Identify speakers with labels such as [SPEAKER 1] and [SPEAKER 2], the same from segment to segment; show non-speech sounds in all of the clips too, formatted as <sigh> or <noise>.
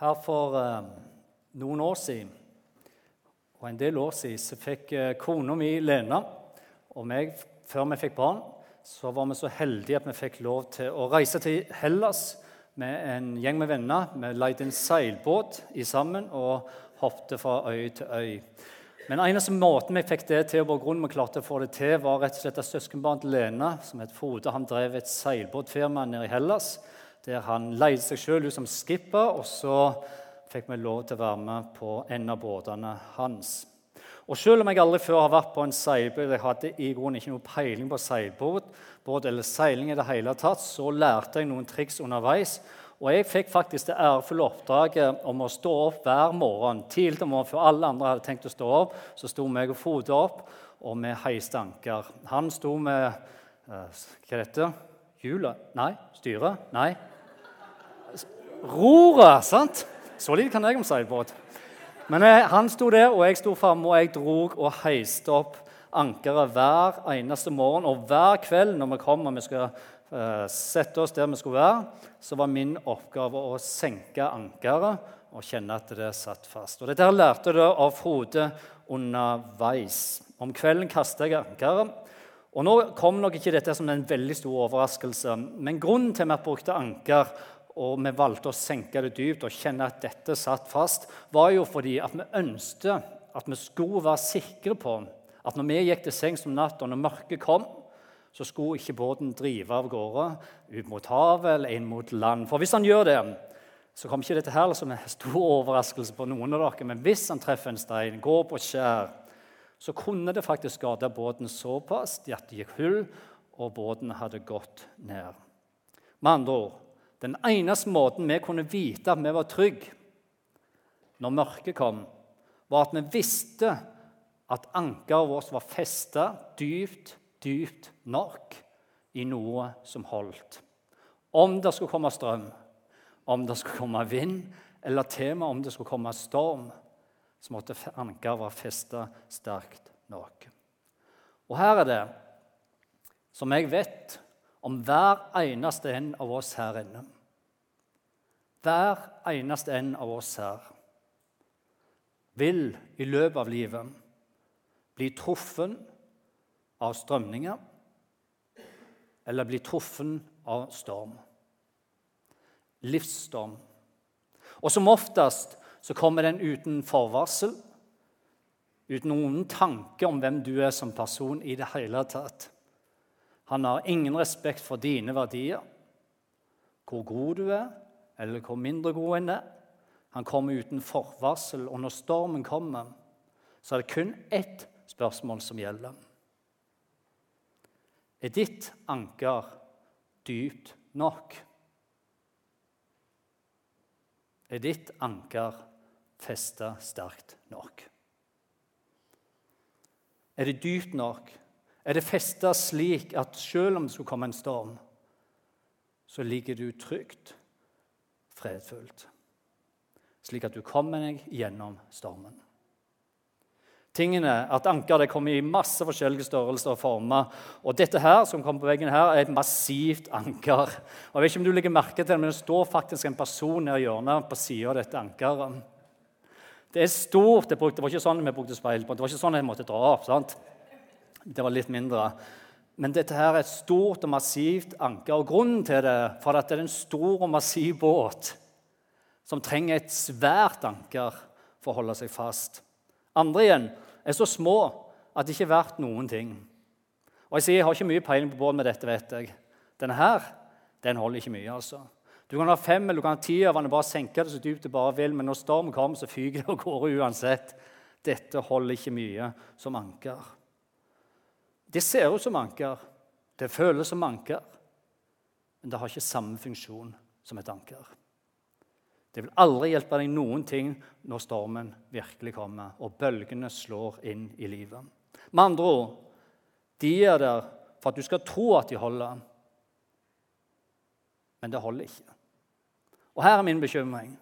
[SPEAKER 1] Her for eh, noen år siden, og en del år siden, så fikk eh, kona mi Lena og meg, før vi fikk barn, så var vi så heldige at vi fikk lov til å reise til Hellas med en gjeng med venner. Vi leide en seilbåt i sammen og hoppet fra øy til øy. Men eneste måten vi fikk det til, og grunnen vi klarte å få det til, var rett og slett at søskenbarnet til Lena, som het Frode, han drev et seilbåtfirma nede i Hellas der han leide seg sjøl ut som skipper, og så fikk vi lov til å være med på en av båtene hans. Og Selv om jeg aldri før har vært på en seilbåt, jeg hadde i grunnen ikke noe peiling på seilbåt båt eller seiling i det hele tatt, så lærte jeg noen triks underveis. Og jeg fikk faktisk det ærefulle oppdraget om å stå opp hver morgen. tidlig om morgenen Før alle andre hadde tenkt å stå opp, så sto meg og Frode opp, og vi heiste anker. Han sto med uh, Hva er dette? Hjulet? Nei. Styret? Nei roret. sant? Så lite kan jeg om seilbåt. Men jeg, han sto der, og jeg sto framme, og jeg drog og heiste opp ankeret hver eneste morgen. Og hver kveld når vi kom og vi skulle uh, sette oss der vi skulle være, så var min oppgave å senke ankeret og kjenne at det satt fast. Og Dette her lærte jeg av Frode underveis. Om kvelden kastet jeg ankeret. Og Nå kom nok ikke dette som en veldig stor overraskelse, men grunnen til at vi brukte anker og vi valgte å senke det dypt og kjenne at dette satt fast, var jo fordi at vi ønsket at vi skulle være sikre på at når vi gikk til sengs om natta, når mørket kom, så skulle ikke båten drive av gårde ut mot havet eller inn mot land. For hvis han gjør det, så kommer ikke dette her som en stor overraskelse på noen av dere, men hvis han treffer en stein, går på et skjær, så kunne det faktisk skade båten såpass at det gikk hull, og båten hadde gått ned. Med andre ord den eneste måten vi kunne vite at vi var trygge når mørket kom, var at vi visste at ankeret vårt var festa dypt, dypt nok i noe som holdt. Om det skulle komme strøm, om det skulle komme vind, eller med om det skulle komme storm, så måtte ankeret være festa sterkt nok. Og her er det, som jeg vet, om hver eneste en av oss her inne. Hver eneste en av oss her vil i løpet av livet bli truffet av strømninger eller bli truffet av storm. Livsstorm. Og som oftest så kommer den uten forvarsel, uten noen tanke om hvem du er som person i det hele tatt. Han har ingen respekt for dine verdier, hvor god du er, eller hvor mindre god en er. Han kommer uten forvarsel, og når stormen kommer, så er det kun ett spørsmål som gjelder. Er ditt anker dypt nok? Er ditt anker festa sterkt nok? Er det dypt nok? Er det festa slik at selv om det skulle komme en storm, så ligger du trygt, fredfullt, slik at du kommer deg gjennom stormen? Tingene, at Anker det kommer i masse forskjellige størrelser og former. Og dette her, som kommer på veggen her, er et massivt anker. Og jeg vet ikke om du legger merke til det, men det står faktisk en person nede i hjørnet på sida av dette ankeret. Det er stort. Det, var ikke sånn vi brukte speil på. Det var ikke sånn jeg måtte dra opp. sant? Det var litt mindre. Men dette her er et stort og massivt anker. Og grunnen til det for at det er en stor og massiv båt som trenger et svært anker for å holde seg fast. Andre igjen er så små at det ikke er verdt noen ting. Og Jeg sier jeg har ikke mye peiling på båt med dette, vet jeg. Denne her den holder ikke mye. altså. Du kan ha fem eller du kan ha ti av den bare senke det så dypt du bare vil, men når stormen kommer, så fyker det av gårde uansett. Dette holder ikke mye som anker. Det ser ut som anker, det føles som anker, men det har ikke samme funksjon som et anker. Det vil aldri hjelpe deg noen ting når stormen virkelig kommer og bølgene slår inn i livet. Med andre ord de er der for at du skal tro at de holder, men det holder ikke. Og her er min bekymring.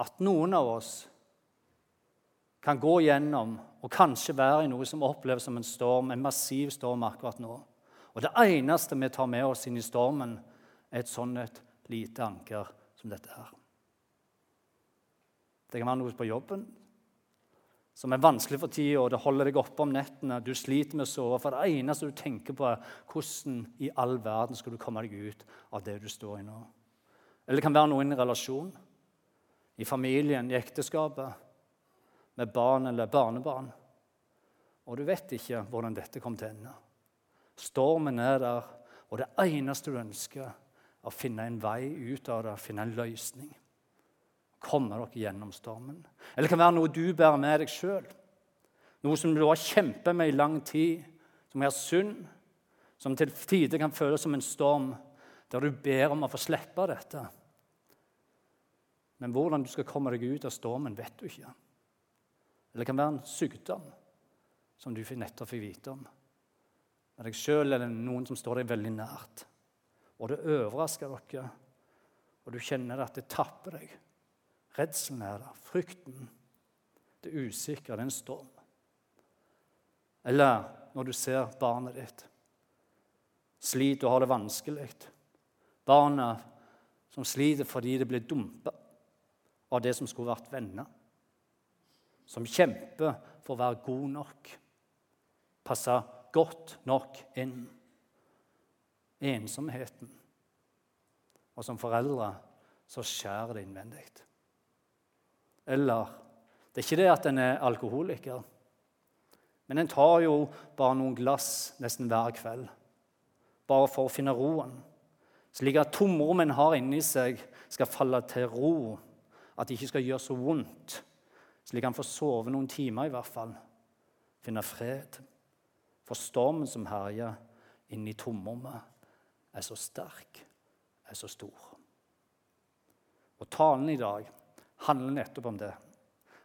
[SPEAKER 1] At noen av oss kan gå gjennom og kanskje være i noe som oppleves som en storm, en massiv storm akkurat nå. Og det eneste vi tar med oss inn i stormen, er et sånn et lite anker som dette her. Det kan være noe på jobben som er vanskelig for tida, og det holder deg oppe om nettene. Du sliter med å sove. For det eneste du tenker på, er hvordan i all verden skal du komme deg ut av det du står i nå. Eller det kan være noe i en relasjon. I familien, i ekteskapet, med barn eller barnebarn. Og du vet ikke hvordan dette kom til å ende. Stormen er der, og det eneste du ønsker, er å finne en vei ut av det, finne en løsning komme dere gjennom stormen. Eller det kan være noe du bærer med deg sjøl. Noe som du har kjempet med i lang tid, som er synd, som til tider kan føles som en storm, der du ber om å få slippe dette. Men hvordan du skal komme deg ut av stormen, vet du ikke. Eller det kan være en sykdom som du nettopp fikk vite om. Med deg sjøl er det noen som står deg veldig nært. Og det overrasker dere, og du kjenner at det tapper deg. Redselen er der, frykten, det usikre, det er en storm. Eller når du ser barnet ditt sliter og har det vanskelig. Barna som sliter fordi det blir dumpa av det som skulle vært venner. Som kjemper for å være god nok, passe godt nok inn. Ensomheten. Og som foreldre så skjærer det innvendig. Eller Det er ikke det at en er alkoholiker, men en tar jo bare noen glass nesten hver kveld. Bare for å finne roen. Slik at tomrommet en har inni seg, skal falle til ro. At det ikke skal gjøre så vondt. Slik han får sove noen timer i hvert fall. Finne fred. For stormen som herjer inni tomrommet, er så sterk, er så stor. Og talen i dag handler nettopp om det.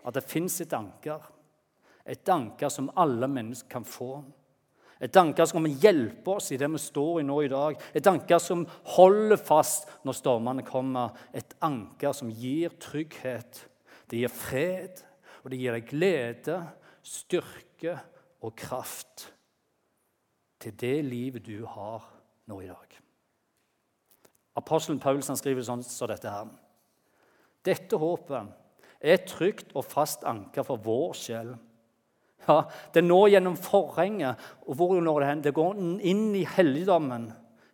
[SPEAKER 1] At det fins et anker. Et anker som alle mennesker kan få. Et anker som kan hjelpe oss i det vi står i nå i dag. Et anker som holder fast når stormene kommer. Et anker som gir trygghet. Det gir fred, og det gir deg glede, styrke og kraft til det livet du har nå i dag. Apostelen Paulus skriver sånn som så dette her. Dette håpet er trygt og fast anker for vår sjel. Ja, det når gjennom forhenget. Og hvor når det hen? Det går inn i helligdommen,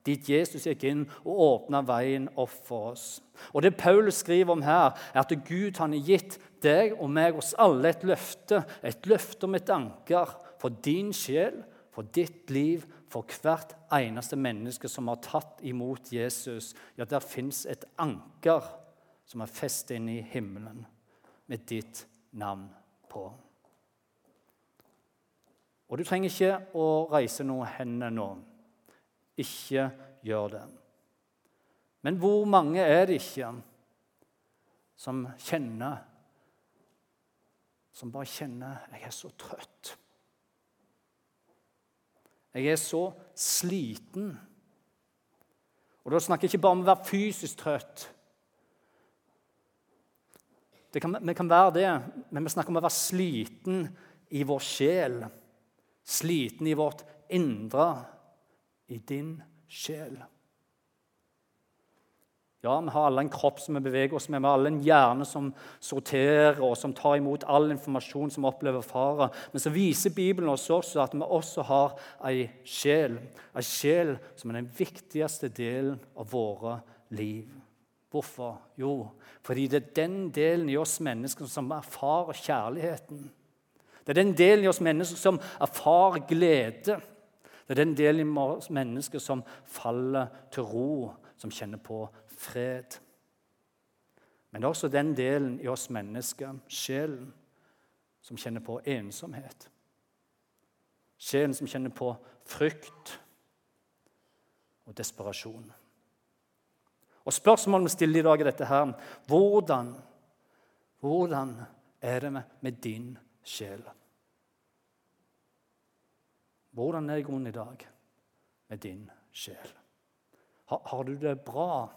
[SPEAKER 1] dit Jesus gikk inn og åpna veien opp for oss. Og Det Paulus skriver om her, er at Gud han har gitt deg og meg, oss alle, et løfte. Et løfte om et anker for din sjel, for ditt liv, for hvert eneste menneske som har tatt imot Jesus. Ja, der fins et anker som er festet inn i himmelen med ditt navn på. Og du trenger ikke å reise noen hender nå. Ikke gjør det. Men hvor mange er det ikke som kjenner Som bare kjenner 'Jeg er så trøtt'. Jeg er så sliten. Og Da snakker jeg ikke bare om å være fysisk trøtt, kan, vi kan være det, men vi snakker om å være sliten i vår sjel. Sliten i vårt indre, i din sjel. Ja, vi har alle en kropp som vi beveger oss med, vi har alle en hjerne som sorterer og som tar imot all informasjon som opplever fare. Men så viser Bibelen oss også at vi også har ei sjel. Ei sjel som er den viktigste delen av våre liv. Hvorfor? Jo, fordi det er den delen i oss mennesker som erfarer kjærligheten. Det er den delen i oss mennesker som erfarer glede. Det er den delen i oss mennesker som faller til ro, som kjenner på fred. Men det er også den delen i oss mennesker, sjelen, som kjenner på ensomhet. Sjelen som kjenner på frykt og desperasjon. Og Spørsmålet vi stiller i dag, er dette her Hvordan, hvordan er det med, din sjel? Hvordan er det i grunnen i dag med din sjel? Har, har, du det bra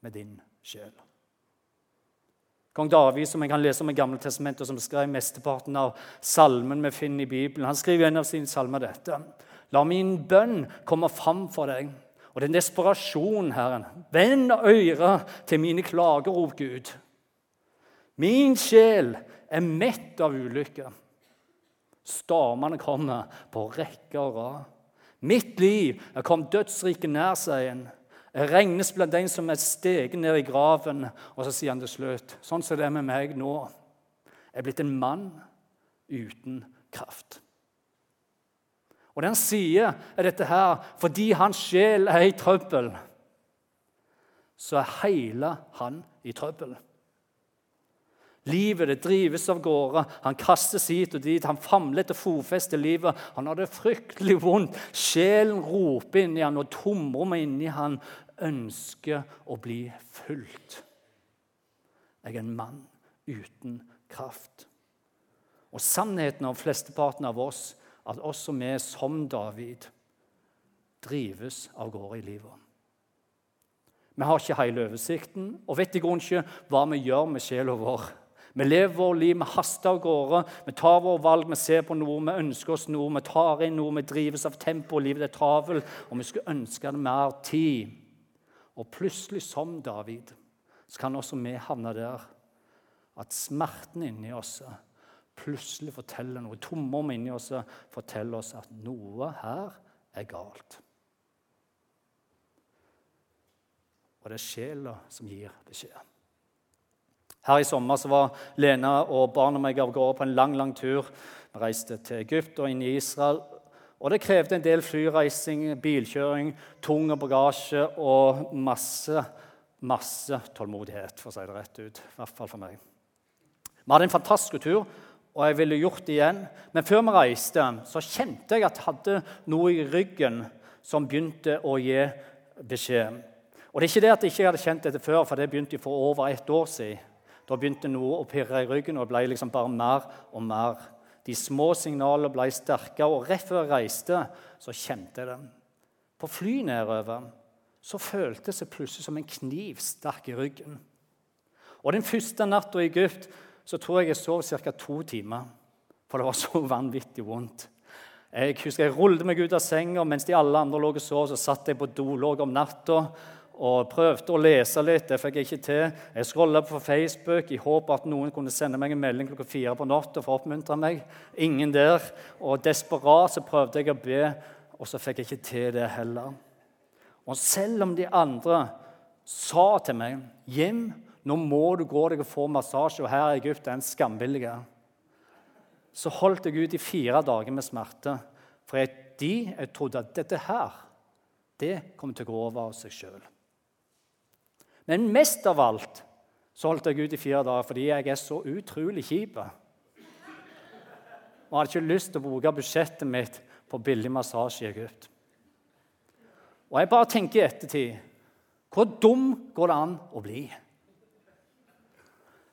[SPEAKER 1] med din sjel? Kong David, som jeg kan lese om i Gamle testamentet, som skrev mesteparten av salmen vi finner i Bibelen, han skriver en av sine salmer dette. La min bønn komme fram for deg Og det er en desperasjon, Herren. Vend øret til mine klager, o Gud. Min sjel er mett av ulykke. Stormene kommer på rekke og rad. Mitt liv er kommet dødsriket nær, sier en. Regnes blant den som er steget ned i graven. Og så sier han til slutt, sånn som det er med meg nå. Jeg er blitt en mann uten kraft. Og det han sier, er dette her fordi hans sjel er i trøbbel, så er hele han i trøbbel. Livet det drives av gårde. Han kastes hit og dit. Han famler etter fotfeste livet. Han har det fryktelig vondt. Sjelen roper inni han, og tomrommet inni han ønsker å bli fulgt. Jeg er en mann uten kraft. Og sannheten om flesteparten av oss, at også vi som David drives av gårde i livet. Vi har ikke hele oversikten og vet i grunnen ikke hva vi gjør med sjela vår. Vi lever vårt liv, vi haster av gårde, vi tar våre valg, vi ser på noe, vi ønsker oss noe, vi tar inn noe, vi drives av tempo, livet er travelt, og vi skulle ønske det mer tid. Og plutselig, som David, så kan også vi havne der at smerten inni oss plutselig forteller noe. Tomrommet inni oss forteller oss at noe her er galt. Og det er sjela som gir beskjed. Her i sommer så var Lena og barna meg av gårde på en lang lang tur. Vi reiste til Egypt og inn i Israel. Og Det krevde en del flyreising, bilkjøring, tung bagasje og masse, masse tålmodighet, for å si det rett ut. I hvert fall for meg. Vi hadde en fantastisk tur, og jeg ville gjort det igjen. Men før vi reiste, så kjente jeg at jeg hadde noe i ryggen som begynte å gi beskjed. Og det er ikke det at jeg ikke hadde kjent dette før, for det begynte for over ett år siden. Da begynte noe å pirre i ryggen, og det ble liksom bare mer og mer. De små signalene ble sterkere, og rett før jeg reiste, så kjente jeg det. På fly nedover så føltes det plutselig som en kniv sterk i ryggen. Og Den første natta i Egypt så tror jeg jeg sov ca. to timer, for det var så vanvittig vondt. Jeg husker jeg rullet meg ut av senga mens de alle andre lå og sov. Så satt jeg på do lå om natta og prøvde å lese litt. Det fikk jeg ikke til. Jeg scrolla på Facebook i håp at noen kunne sende meg en melding klokka fire på natta for å oppmuntre meg. Ingen der. Og desperat så prøvde jeg å be, og så fikk jeg ikke til det heller. Og selv om de andre sa til meg Jim, nå må du gå deg og få massasje, og her i Egypt er en skambillige, så holdt jeg ut i fire dager med smerte. For jeg, de, jeg trodde at dette her, det kom til å gå over av seg sjøl. Men mest av alt så holdt jeg ut i fire dager fordi jeg er så utrolig kjip. Og hadde ikke lyst til å bruke budsjettet mitt på billig massasje i Egypt. Og jeg bare tenker i ettertid hvor dum går det an å bli?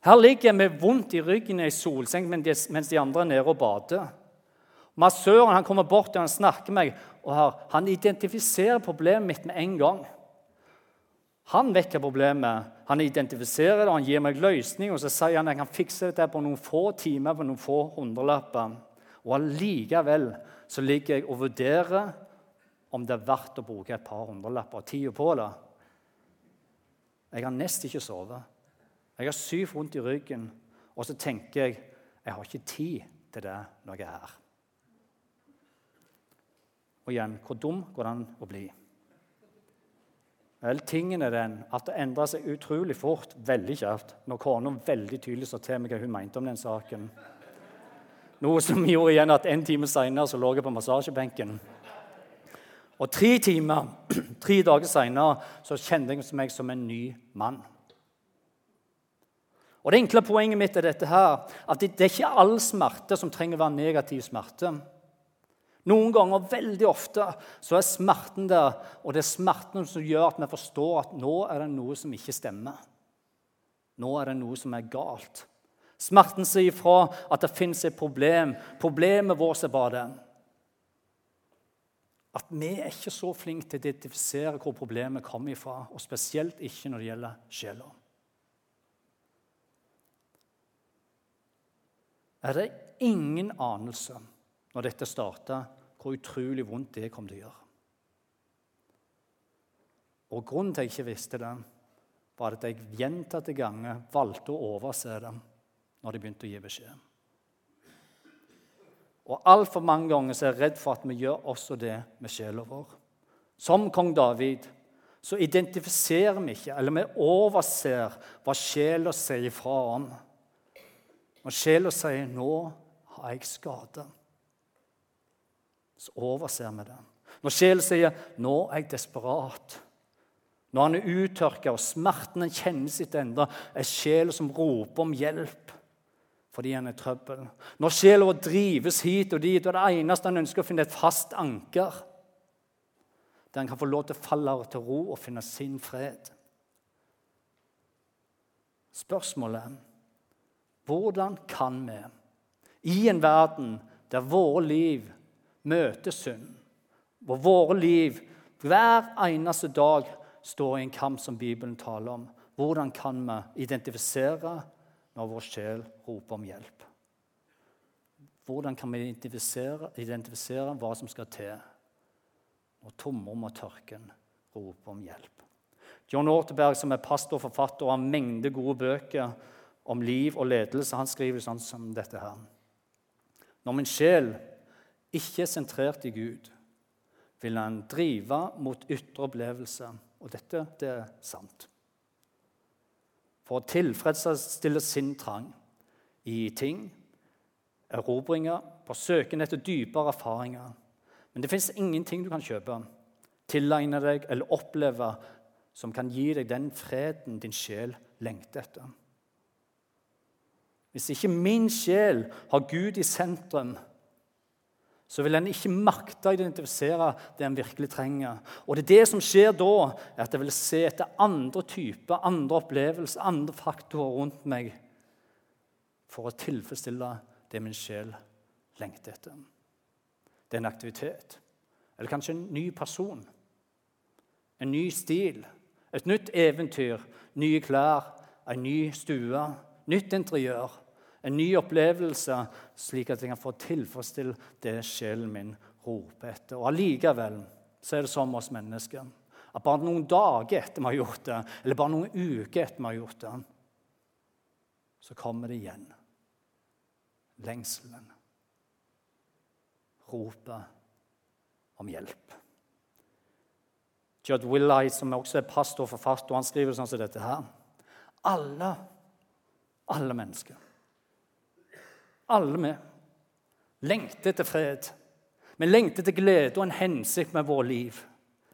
[SPEAKER 1] Her ligger jeg med vondt i ryggen i solseng mens de andre er nede og bader. Massøren han kommer bort og han snakker med meg, og han identifiserer problemet mitt med en gang. Han vet hva problemet. Han identifiserer det, og han gir meg løsning. Og så sier han at jeg kan fikse dette på noen få timer på noen få hundrelapper. Og allikevel så ligger jeg og vurderer om det er verdt å bruke et par hundrelapper og tida på det. Jeg har nesten ikke sovet. Jeg har syv vondt i ryggen. Og så tenker jeg jeg har ikke tid til det når jeg er her. Og igjen, hvor dum går det an å bli? Vel, tingen er den at det endra seg utrolig fort, veldig kjapt, når kona veldig tydelig sa til meg hva hun mente om den saken. Noe som gjorde igjen at en time seinere lå jeg på massasjebenken. Og tre timer, <clears throat> tre dager seinere kjente jeg meg som en ny mann. Og Det enkle poenget mitt er dette her, at det, det er ikke all smerte som trenger å være negativ smerte. Noen ganger, veldig ofte, så er smerten der, og det er smerten som gjør at vi forstår at nå er det noe som ikke stemmer. Nå er det noe som er galt. Smerten sier ifra at det fins et problem. Problemet vårt er bare det at vi er ikke så flinke til å identifisere hvor problemet kommer ifra, og spesielt ikke når det gjelder sjela. Er det ingen anelse når dette starta, hvor utrolig vondt det kom til å gjøre. Og grunnen til at jeg ikke visste det, var at jeg gjentatte ganger valgte å overse det når de begynte å gi beskjed. Og altfor mange ganger er jeg redd for at vi gjør også det med sjela vår. Som kong David så identifiserer vi ikke, eller vi overser hva sjela sier fra om. Når sjela sier 'nå har jeg skade', så overser vi den. Når sjelen sier 'nå er jeg desperat', når han er uttørka og smerten kjenner sitt enda, er sjelen som roper om hjelp fordi han er i trøbbel. Når sjela drives hit og dit, og det eneste han ønsker, å finne et fast anker der han kan få lov til å falle til ro og finne sin fred. Spørsmålet hvordan kan vi, i en verden der våre liv møter synd, hvor våre liv hver eneste dag står i en kamp som Bibelen taler om. Hvordan kan vi identifisere når vår sjel roper om hjelp? Hvordan kan vi identifisere, identifisere hva som skal til når tomrom og tørken roper om hjelp? John Orteberg, som er pastor og forfatter og har mengde gode bøker om liv og ledelse, han skriver sånn som dette her. Når min sjel ikke er sentrert i Gud, vil han drive mot ytre opplevelser og dette det er sant. For å tilfredsstille sin trang i ting, erobringer, på søken etter dypere erfaringer. Men det fins ingenting du kan kjøpe, tilegne deg eller oppleve som kan gi deg den freden din sjel lengter etter. Hvis ikke min sjel har Gud i sentrum, så vil en ikke makte å identifisere det en virkelig trenger. Og det er det som skjer da, er at jeg vil se etter andre typer, andre opplevelser, andre faktorer rundt meg for å tilfredsstille det min sjel lengter etter. Det er en aktivitet. Eller kanskje en ny person. En ny stil. Et nytt eventyr. Nye klær. En ny stue. Nytt interiør en ny opplevelse, slik at jeg kan få tilfredsstille det sjelen min roper etter. Og Allikevel så er det med oss mennesker at bare noen dager etter vi har gjort det, eller bare noen uker etter vi har gjort det, så kommer det igjen. Lengselen. Ropet om hjelp. Judd Willey, som også er pastor og forfatter, han skriver sånn som dette her. Alle, alle mennesker alle vi lengter etter fred. Vi lengter etter glede og en hensikt med vårt liv.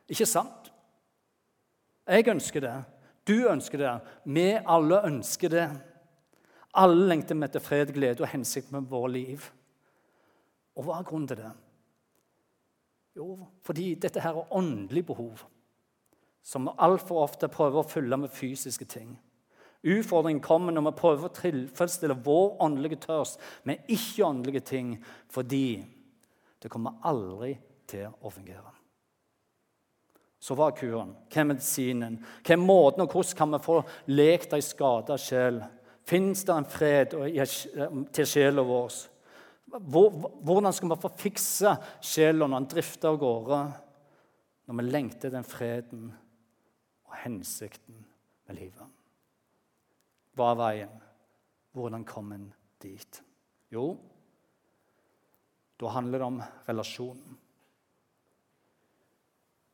[SPEAKER 1] Ikke sant? Jeg ønsker det. Du ønsker det. Vi alle ønsker det. Alle lengter vi etter fred, glede og hensikt med vårt liv. Og hva er grunnen til det? Jo, fordi dette her er åndelig behov, som vi altfor ofte prøver å fylle med fysiske ting. Utfordringen kommer når vi prøver å tilfredsstille vår åndelige tørst med ikke-åndelige ting, fordi det kommer aldri til å fungere. Så hva er kuren? Hva er medisinen? Hva er måten, og hvordan kan vi få lekt ei skada sjel? Fins det en fred til sjela vår? Hvordan skal vi få fikse sjela når den drifter av gårde? Når vi lengter den freden og hensikten med livet. Hva er veien? Hvordan kom en dit? Jo, da handler det om relasjonen.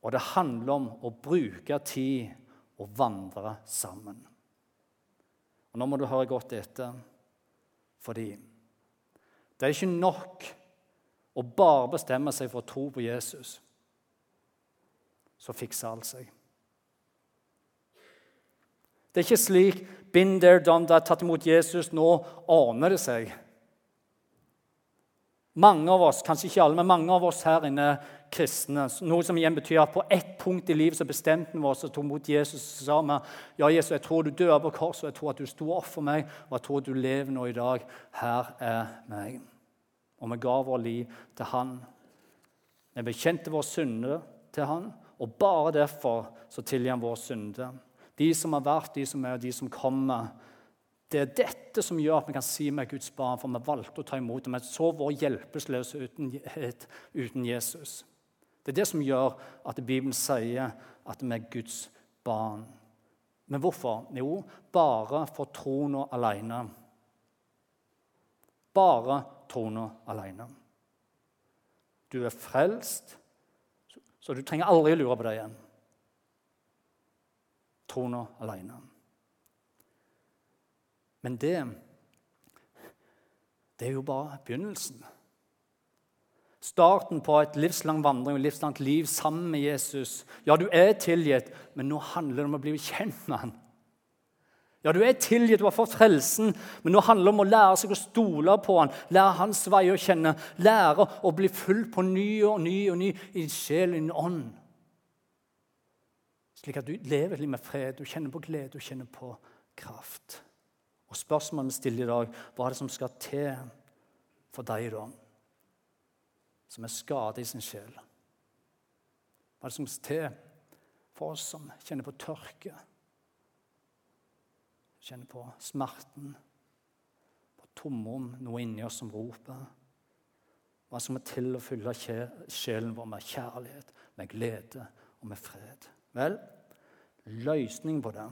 [SPEAKER 1] Og det handler om å bruke tid og vandre sammen. Og Nå må du høre godt etter, fordi det er ikke nok å bare bestemme seg for å tro på Jesus. Så fikser alt seg. Det er ikke slik Been there, done that, tatt imot Jesus. Nå ordner det seg. Mange av oss, kanskje ikke alle, men mange av oss her inne kristne. Noe som igjen betyr at på ett punkt i livet så bestemte vi oss og tok imot Jesus. og sa vi, ja, Jesus, jeg tror du døde på korset, og jeg tror at du sto opp for meg, og jeg tror at du lever nå i dag. Her er meg. Og vi ga vår liv til Han. Vi bekjente vår synde til Han, og bare derfor så tilgir Han vår synder. De som har vært, de som er, og de som kommer. Det er dette som gjør at vi kan si vi er Guds barn, for vi valgte å ta imot dem. Vi så vår hjelpeløse uten, uten Jesus. Det er det som gjør at Bibelen sier at vi er Guds barn. Men hvorfor? Jo, bare for troen alene. Bare troen alene. Du er frelst, så du trenger aldri lure på det igjen. Troen alene. Men det det er jo bare begynnelsen. Starten på et livslang vandring og livslangt liv sammen med Jesus. Ja, du er tilgitt, men nå handler det om å bli kjent med han. Ja, du er tilgitt, du har fått frelsen, men nå handler det om å lære seg å stole på han, lære hans vei å kjenne, lære å bli full på ny og ny og ny i sjel og ånd. Slik at du lever et liv med fred, du kjenner på glede, du kjenner på kraft. Og spørsmålet vi stiller i dag, hva er det som skal til for deg, da? Som er skadet i sin sjel. Hva er det som skal til for oss som kjenner på tørke? Kjenner på smerten, på tomrom, noe inni oss som roper? Hva som er til å fylle sjelen vår med kjærlighet, med glede og med fred? Vel, løsningen på det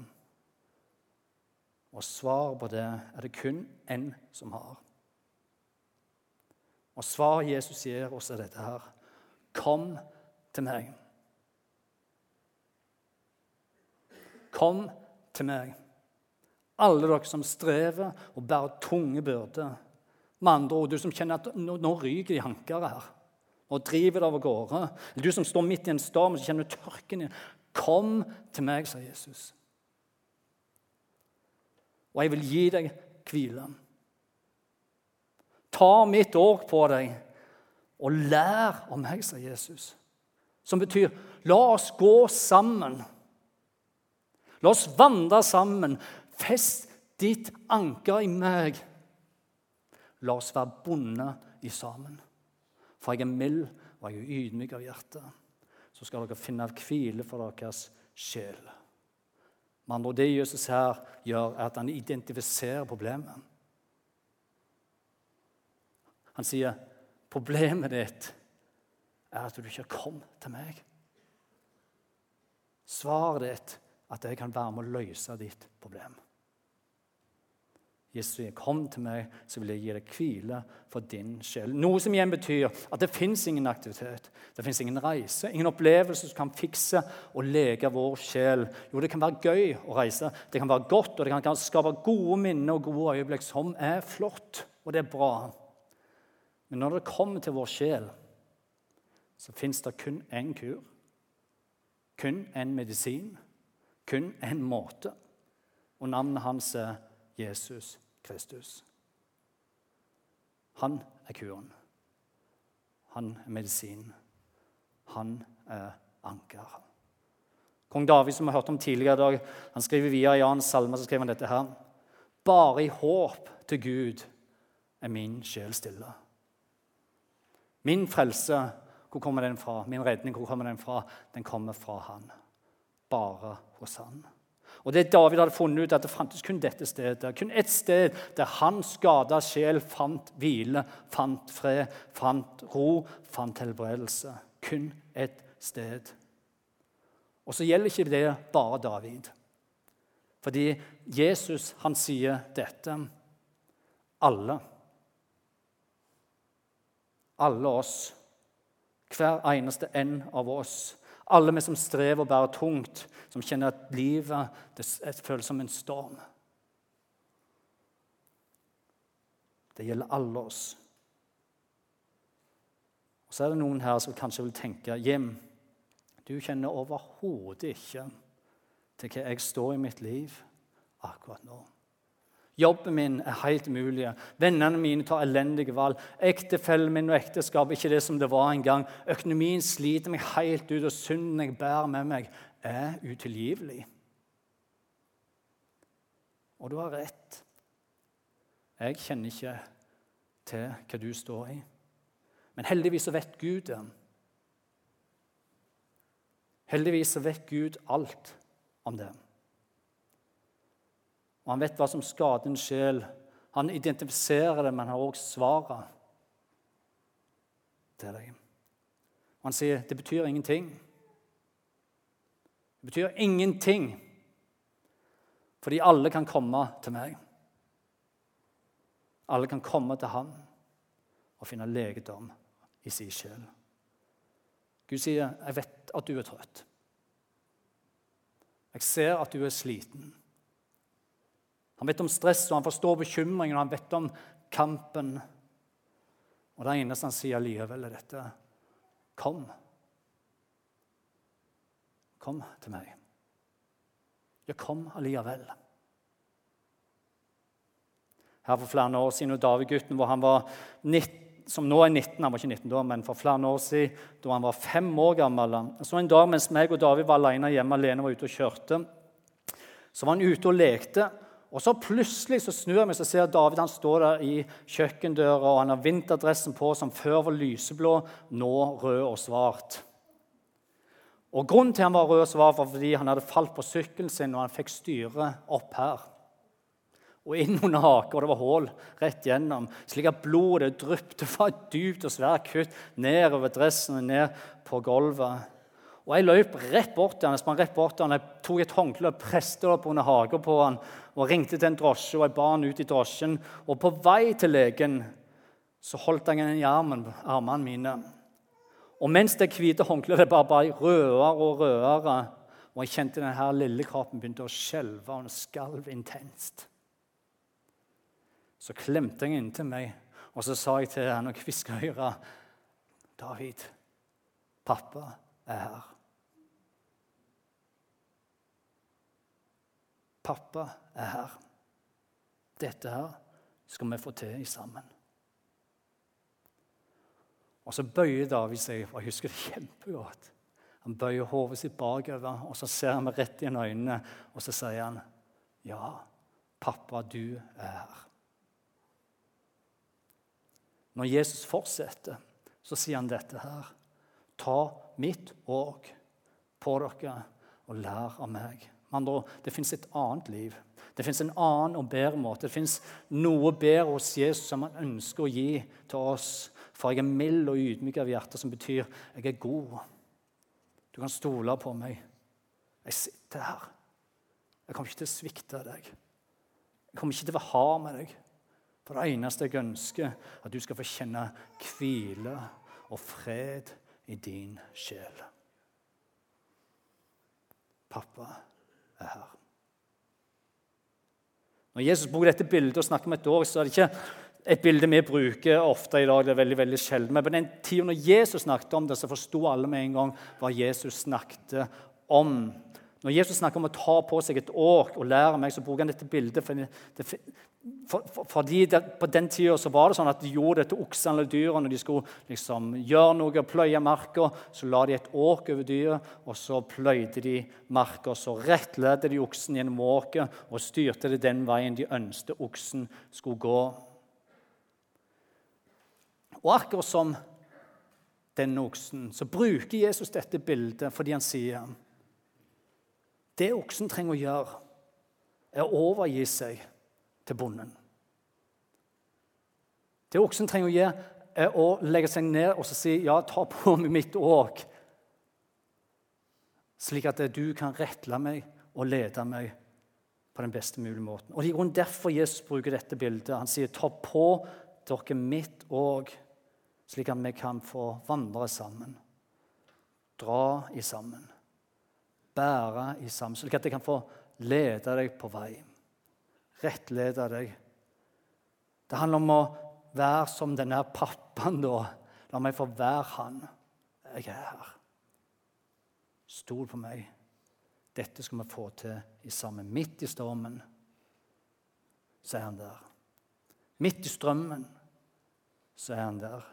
[SPEAKER 1] og svaret på det er det kun én som har. Og svaret Jesus gir oss, er dette her. Kom til meg. Kom til meg, alle dere som strever og bærer tunge byrder. Med andre ord, du som kjenner at nå, nå ryker de hankere her. Nå driver det av gårde. Eller du som står midt i en storm og kjenner tørken. Kom til meg, sa Jesus og jeg vil gi deg hvile. Ta mitt åk på deg og lær om meg, sa Jesus. Som betyr la oss gå sammen. La oss vandre sammen. Fest ditt anker i meg. La oss være bonde i sammen. For jeg er mild og jeg er ydmyk av hjerte. Så skal dere finne hvile for deres sjel. Med andre Det Jesus her gjør, er at han identifiserer problemet. Han sier, 'Problemet ditt er at du ikke kom til meg.' Svaret ditt at jeg kan være med å løse ditt problem. Jesus sier, 'Kom til meg, så vil jeg gi deg hvile for din sjel.' Noe som igjen betyr at det fins ingen aktivitet, det fins ingen reise, ingen opplevelse som kan fikse og leke vår sjel. Jo, det kan være gøy å reise, det kan være godt, og det kan skape gode minner og gode øyeblikk, som er flott, og det er bra. Men når det kommer til vår sjel, så fins det kun én kur. Kun én medisin. Kun én måte. Og navnet hans er Jesus Kristus. Han er kuren. Han er medisin. Han er anker. Kong David, som vi har hørt om tidligere i dag, han skriver via Jans salme så skriver han dette her. Bare i håp til Gud er min sjel stille. Min frelse, hvor kommer den fra? Min redning, hvor kommer den fra? Den kommer fra Han. Bare hos Han. Og det David hadde funnet ut, at det fantes kun dette stedet. Kun ett sted der hans skada sjel fant hvile, fant fred, fant ro, fant helbredelse. Kun ett sted. Og så gjelder ikke det bare David. Fordi Jesus han sier dette alle. Alle oss. Hver eneste en av oss alle vi som strever og bærer tungt, som kjenner at livet føles som en storm. Det gjelder alle oss. Og Så er det noen her som kanskje vil tenke Jim, du kjenner overhodet ikke til hva jeg står i mitt liv akkurat nå. Jobben min er helt umulig. Vennene mine tar elendige valg. Ektefellen min og ekteskapet er ikke det som det var en gang. Økonomien sliter meg helt ut, og synden jeg bærer med meg, er utilgivelig. Og du har rett. Jeg kjenner ikke til hva du står i. Men heldigvis så vet Gud det. Heldigvis så vet Gud alt om det. Og han vet hva som skader en sjel. Han identifiserer det, men har også svaret til deg. Og han sier det betyr ingenting. Det betyr ingenting, fordi alle kan komme til meg. Alle kan komme til ham og finne legedom i sin sjel. Gud sier, 'Jeg vet at du er trøtt.' Jeg ser at du er sliten. Han vet om stress, og han forstår bekymringen, og han vet om kampen. Og det eneste han sier likevel, er dette Kom. Kom til meg. Ja, kom allikevel. Her for flere år siden, og David-gutten, hvor han var 19 som nå er 19, han var ikke 19 da, men for flere år siden, da han var fem år gammel. Så En dag mens meg og David var alene hjemme, alene var ute og kjørte, så var han ute og lekte. Og så Plutselig så snur jeg meg og ser David han står der i kjøkkendøra. og Han har vinterdressen på som før var lyseblå, nå rød og svart. Og Grunnen til han var rød og svart, var fordi han hadde falt på sykkelen sin og han fikk styret opp her. Og inn under haka, og det var hull rett gjennom, slik at blodet dryppet fra et dypt og svært kutt nedover dressen og ned på gulvet. Og Jeg løp rett bort til han, jeg sprang rett bort til han, jeg tok et håndkle og presset opp under hagen på han, og ringte til en drosje. og Jeg bar han ut i drosjen. Og På vei til legen så holdt han i armen, armene mine. Og mens det hvite håndkleet bare ble rødere og rødere, og jeg kjente denne lille kroppen begynte å skjelve, og skalv intenst, så klemte jeg inntil meg, og så sa jeg til han og hviska i øret David, pappa er her. Pappa er her. Dette her skal vi få til sammen. Og så bøyer David seg, og jeg husker det kjempegodt. Han bøyer hodet sitt bakover, og så ser han meg rett i øynene, og så sier han, 'Ja, pappa, du er her'. Når Jesus fortsetter, så sier han dette her. Ta mitt åk på dere og lær av meg. Andre, det fins et annet liv. Det fins en annen og bedre måte. Det fins noe bedre hos Jesus som han ønsker å gi til oss. For jeg er mild og ydmyk av hjerte, som betyr jeg er god. Du kan stole på meg. Jeg sitter her. Jeg kommer ikke til å svikte deg. Jeg kommer ikke til å være hard med deg. For det eneste jeg ønsker, er at du skal få kjenne hvile og fred i din sjel. Pappa er her. Når Jesus bruker dette bildet og snakker om et år, så er det ikke et bilde vi bruker ofte i dag. det er veldig, veldig sjelden. Men på den tida når Jesus snakket om det, så forsto alle med en gang hva Jesus snakket om. Når Jesus snakker om å ta på seg et åk og lære meg, så bruker han dette bildet. For det, for, for, fordi det, På den tida var det sånn at de gjorde det til oksene eller dyrene. Når de skulle liksom, gjøre noe, pløye marka, så la de et åk over dyret, og så pløyde de marka. Så rettledde de oksen gjennom åket og styrte det den veien de ønsket oksen skulle gå. Og akkurat som denne oksen, så bruker Jesus dette bildet fordi han sier det oksen trenger å gjøre, er å overgi seg til bonden. Det oksen trenger å gjøre, er å legge seg ned og si ja, ta på <laughs> meg mitt åk, slik at du kan retle meg og lede meg på den beste mulige måten. Og Det er derfor Jesus bruker dette bildet. Han sier ta på dere mitt òg, slik at vi kan få vandre sammen. Dra i sammen bære i sammen, slik at jeg kan få lede deg på vei. Rettlede deg. Det handler om å være som denne pappaen, da. La meg få være han. Jeg er her. Stol på meg. Dette skal vi få til i sammen. Midt i stormen, så er han der. Midt i strømmen, så er han der.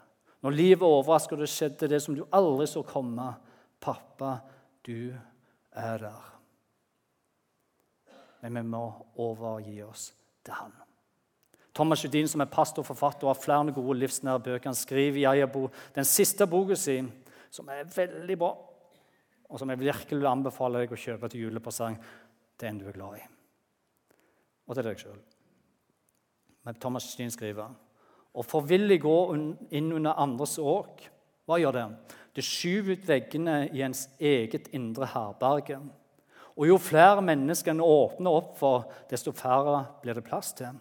[SPEAKER 1] Når livet overrasker det skjedde det som du aldri så komme. Pappa, du er der. Men vi må overgi oss til Han. Thomas Judin, som er pastor og forfatter og har flere gode livsnære bøker, han skriver i Ayabo, den siste boka si, som er veldig bra, og som jeg virkelig vil anbefale deg å kjøpe til julepresang til en du er glad i, og til deg sjøl. Men Thomas Judin skriver og forvillig gå inn under andres åk. Hva gjør det? Det skyver ut veggene i ens eget indre herberge. Og jo flere mennesker en åpner opp for, desto færre blir det plass til.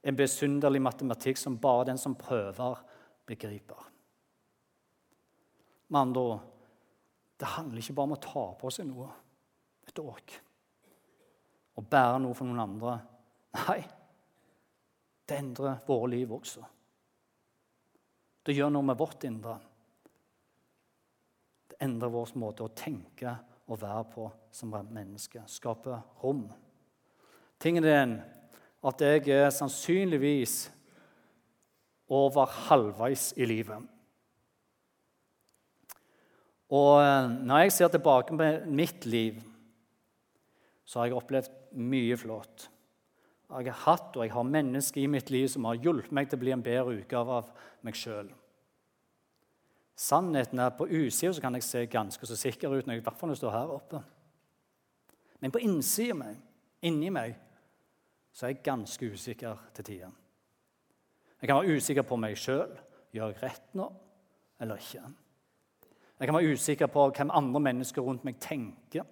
[SPEAKER 1] En besynderlig matematikk som bare den som prøver, begriper. Med andre ord det handler ikke bare om å ta på seg noe, et åk, og bære noe for noen andre. Nei, det endrer våre liv også. Det gjør noe med vårt indre. Det endrer vår måte å tenke og være på som menneske. Skape rom. Tingen er den at jeg er sannsynligvis over halvveis i livet. Og eh, når jeg ser tilbake på mitt liv, så har jeg opplevd mye flott jeg har hatt, og jeg har mennesker i mitt liv som har hjulpet meg til å bli en bedre utgave av meg sjøl. Sannheten er på utsida kan jeg se ganske så sikker ut, når jeg, i hvert fall står her oppe. Men på innsida meg, inni meg, så er jeg ganske usikker til tider. Jeg kan være usikker på meg sjøl. Gjør jeg rett nå, eller ikke? Jeg kan være usikker på hvem andre mennesker rundt meg tenker.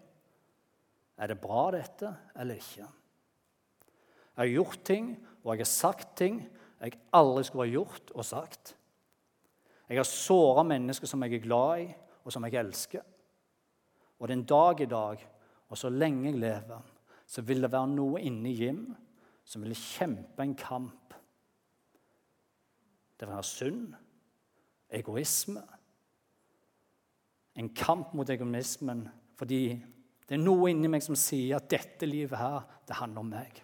[SPEAKER 1] Er det bra, dette, eller ikke? Jeg har gjort ting, og jeg har sagt ting jeg aldri skulle ha gjort og sagt. Jeg har såra mennesker som jeg er glad i, og som jeg elsker. Og den dag i dag, og så lenge jeg lever, så vil det være noe inni Jim som vil kjempe en kamp. Det vil være synd, egoisme. En kamp mot egoismen fordi det er noe inni meg som sier at dette livet her, det handler om meg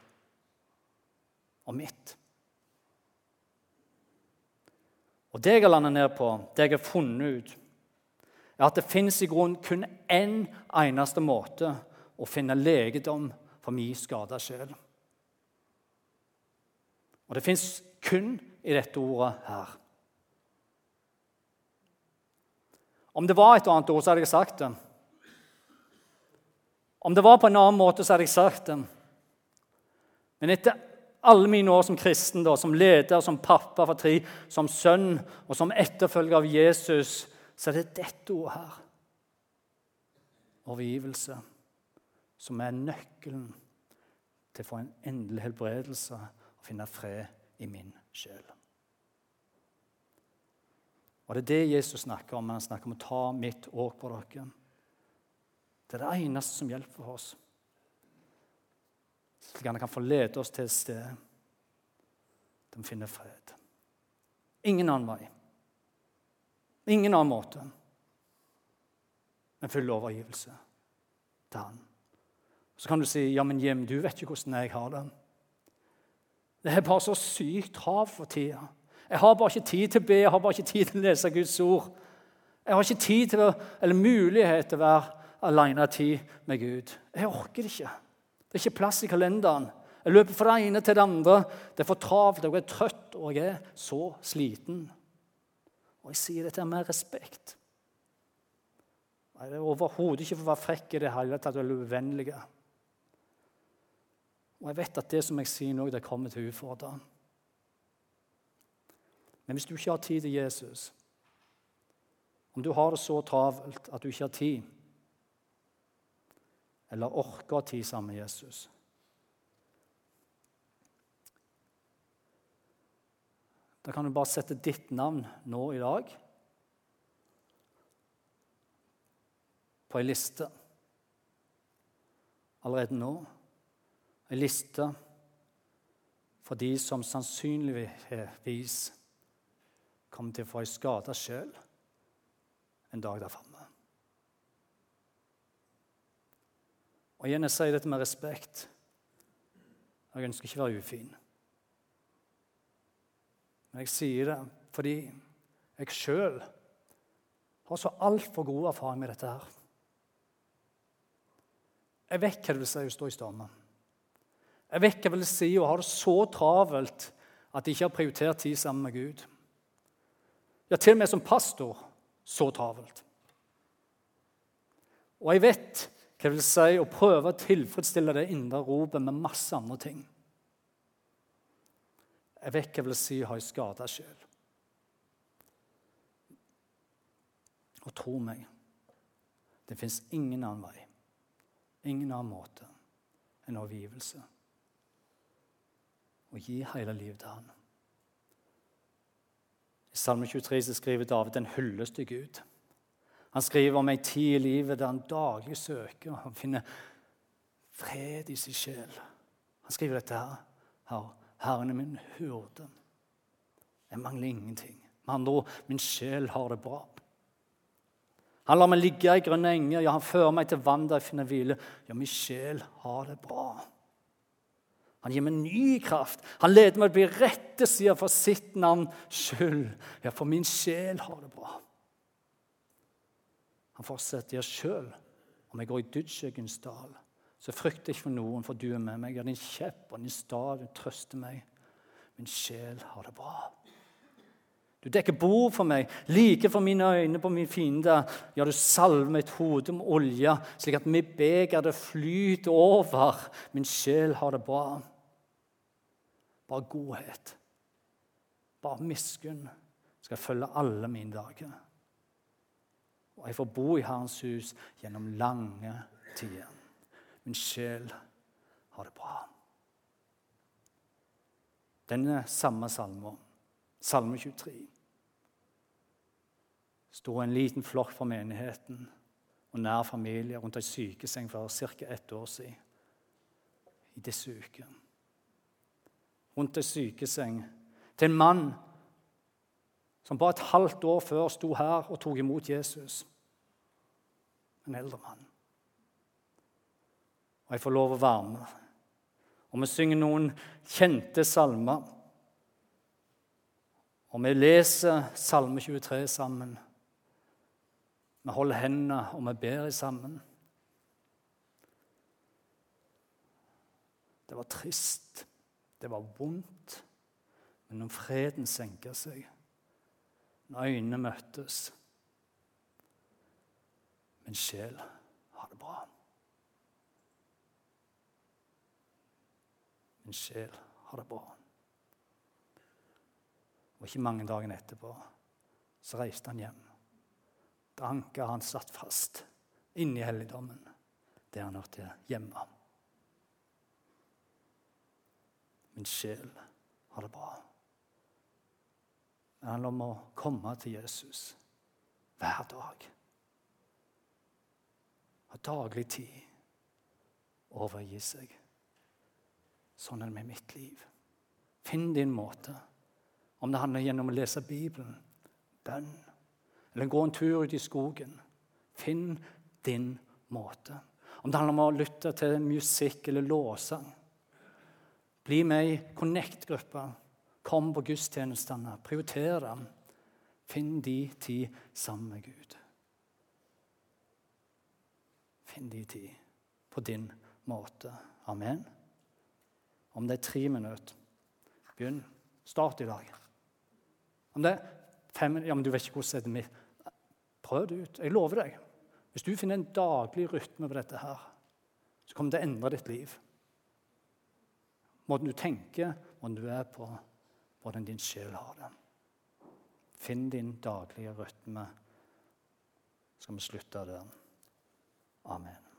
[SPEAKER 1] og mitt. Og Det jeg har landet ned på, det jeg har funnet ut, er at det fins i grunnen kun én eneste måte å finne legedom for min skada sjel. Og det fins kun i dette ordet her. Om det var et annet ord, så hadde jeg sagt det. Om det var på en annen måte, så hadde jeg sagt det. Men etter alle mine år som kristen, da, som leder, som pappa for tre, som sønn og som etterfølger av Jesus, så er det dette ordet her, overgivelse, som er nøkkelen til å få en endelig helbredelse og finne fred i min sjel. Og Det er det Jesus snakker om. Han snakker om å ta mitt åk på dere. Det er det eneste som hjelper oss slik at han kan forlede oss til et sted de finner fred. Ingen annen vei. Ingen annen måte enn full overgivelse til han. Så kan du si ja, men Jim, du vet ikke hvordan jeg har det. Det er bare så sykt trav for tida. Jeg har bare ikke tid til å be, jeg har bare ikke tid til å lese Guds ord. Jeg har ikke tid til å, eller mulighet til å være alene tid med Gud. Jeg orker det ikke. Det er ikke plass i kalenderen. Jeg løper fra det ene til det andre. Det er for travelt, jeg er trøtt, og jeg er så sliten. Og jeg sier dette med respekt. Jeg er overhodet ikke for å være frekk i det hele tatt eller uvennlig. Og jeg vet at det som jeg sier nå, det kommer til å utfordre. Men hvis du ikke har tid til Jesus, om du har det så travelt at du ikke har tid eller orker å tid sammen med Jesus. Da kan du bare sette ditt navn nå i dag på ei liste. Allerede nå. Ei liste for de som sannsynligvis kommer til å få ei skada sjøl en dag der framme. Og igjen, jeg sier dette med respekt. Jeg ønsker ikke å være ufin. Men jeg sier det fordi jeg sjøl har så altfor god erfaring med dette her. Jeg vet hva det vil si å stå i stormen. Jeg vet hva det vil si å ha det så travelt at jeg ikke har prioritert tid sammen med Gud. Ja, til og med som pastor så travelt. Og jeg vet hva vil si å prøve å tilfredsstille det indre ropet med masse andre ting. Jeg vet hva det vil si å ha en skada sjel. Og tro meg, det fins ingen annen vei. Ingen annen måte enn overgivelse. Å gi hele livet til han. I Salme 23 så skriver David den til Gud. Han skriver om ei tid i livet der han daglig søker og finner fred i sin sjel. Han skriver dette her. her Herren er min hyrde. Jeg mangler ingenting. Med andre ord, min sjel har det bra. Han lar meg ligge i grønne enger, ja, han fører meg til vann der jeg finner hvile. Ja, min sjel har det bra. Han gir meg ny kraft. Han leder meg til å bli rettesida for sitt navn skyld. Ja, for min sjel har det bra. Han fortsetter ja, sjøl. Om jeg går i dødsskyggens dal, så frykter jeg ikke for noen, for du er med meg. Ja, din kjepp og din stav trøster meg. Min sjel har det bra. Du dekker bord for meg, like for mine øyne på min fiende. Ja, du salver mitt hode med olje, slik at mitt beger det flyter over. Min sjel har det bra. Bare godhet, bare miskunn skal følge alle mine dager. Og jeg får bo i Herrens hus gjennom lange tider. Min sjel har det bra. Denne samme salmen, salme 23 sto en liten flokk fra menigheten og nær familie rundt ei sykeseng for ca. ett år siden. I disse ukene. Rundt ei sykeseng til en mann som bare et halvt år før sto her og tok imot Jesus. En eldre mann. Og jeg får lov å være med. Og vi synger noen kjente salmer. Og vi leser Salme 23 sammen. Vi holder hendene, og vi ber sammen. Det var trist, det var vondt. Men når freden senker seg, når øynene møttes Men sjel har det bra. Min sjel har det bra. Og ikke mange dagene etterpå så reiste han hjem. Da ankeret han satt fast inni helligdommen, der han hørte hjemme. Min sjel har det bra. Det handler om å komme til Jesus hver dag. Ha daglig tid. Overgi seg. Sånn er det med mitt liv. Finn din måte. Om det handler gjennom å lese Bibelen, bønn eller gå en tur ut i skogen. Finn din måte. Om det handler om å lytte til musikk eller lovsang. Bli med i Connect-gruppa. Kom på gudstjenestene. Prioriter dem. Finn de tid sammen med Gud. Finn de tid på din måte. Amen. Om det er tre minutter, begynn. Start i dag. Om det er fem minutter ja, men Du vet ikke hvordan det er mitt Prøv det ut. Jeg lover deg. Hvis du finner en daglig rytme på dette, her, så kommer det til å endre ditt liv. Måten du tenker, måten du er på, hvordan din sjel har det. Finn din daglige rytme. Skal vi slutte der. Amen.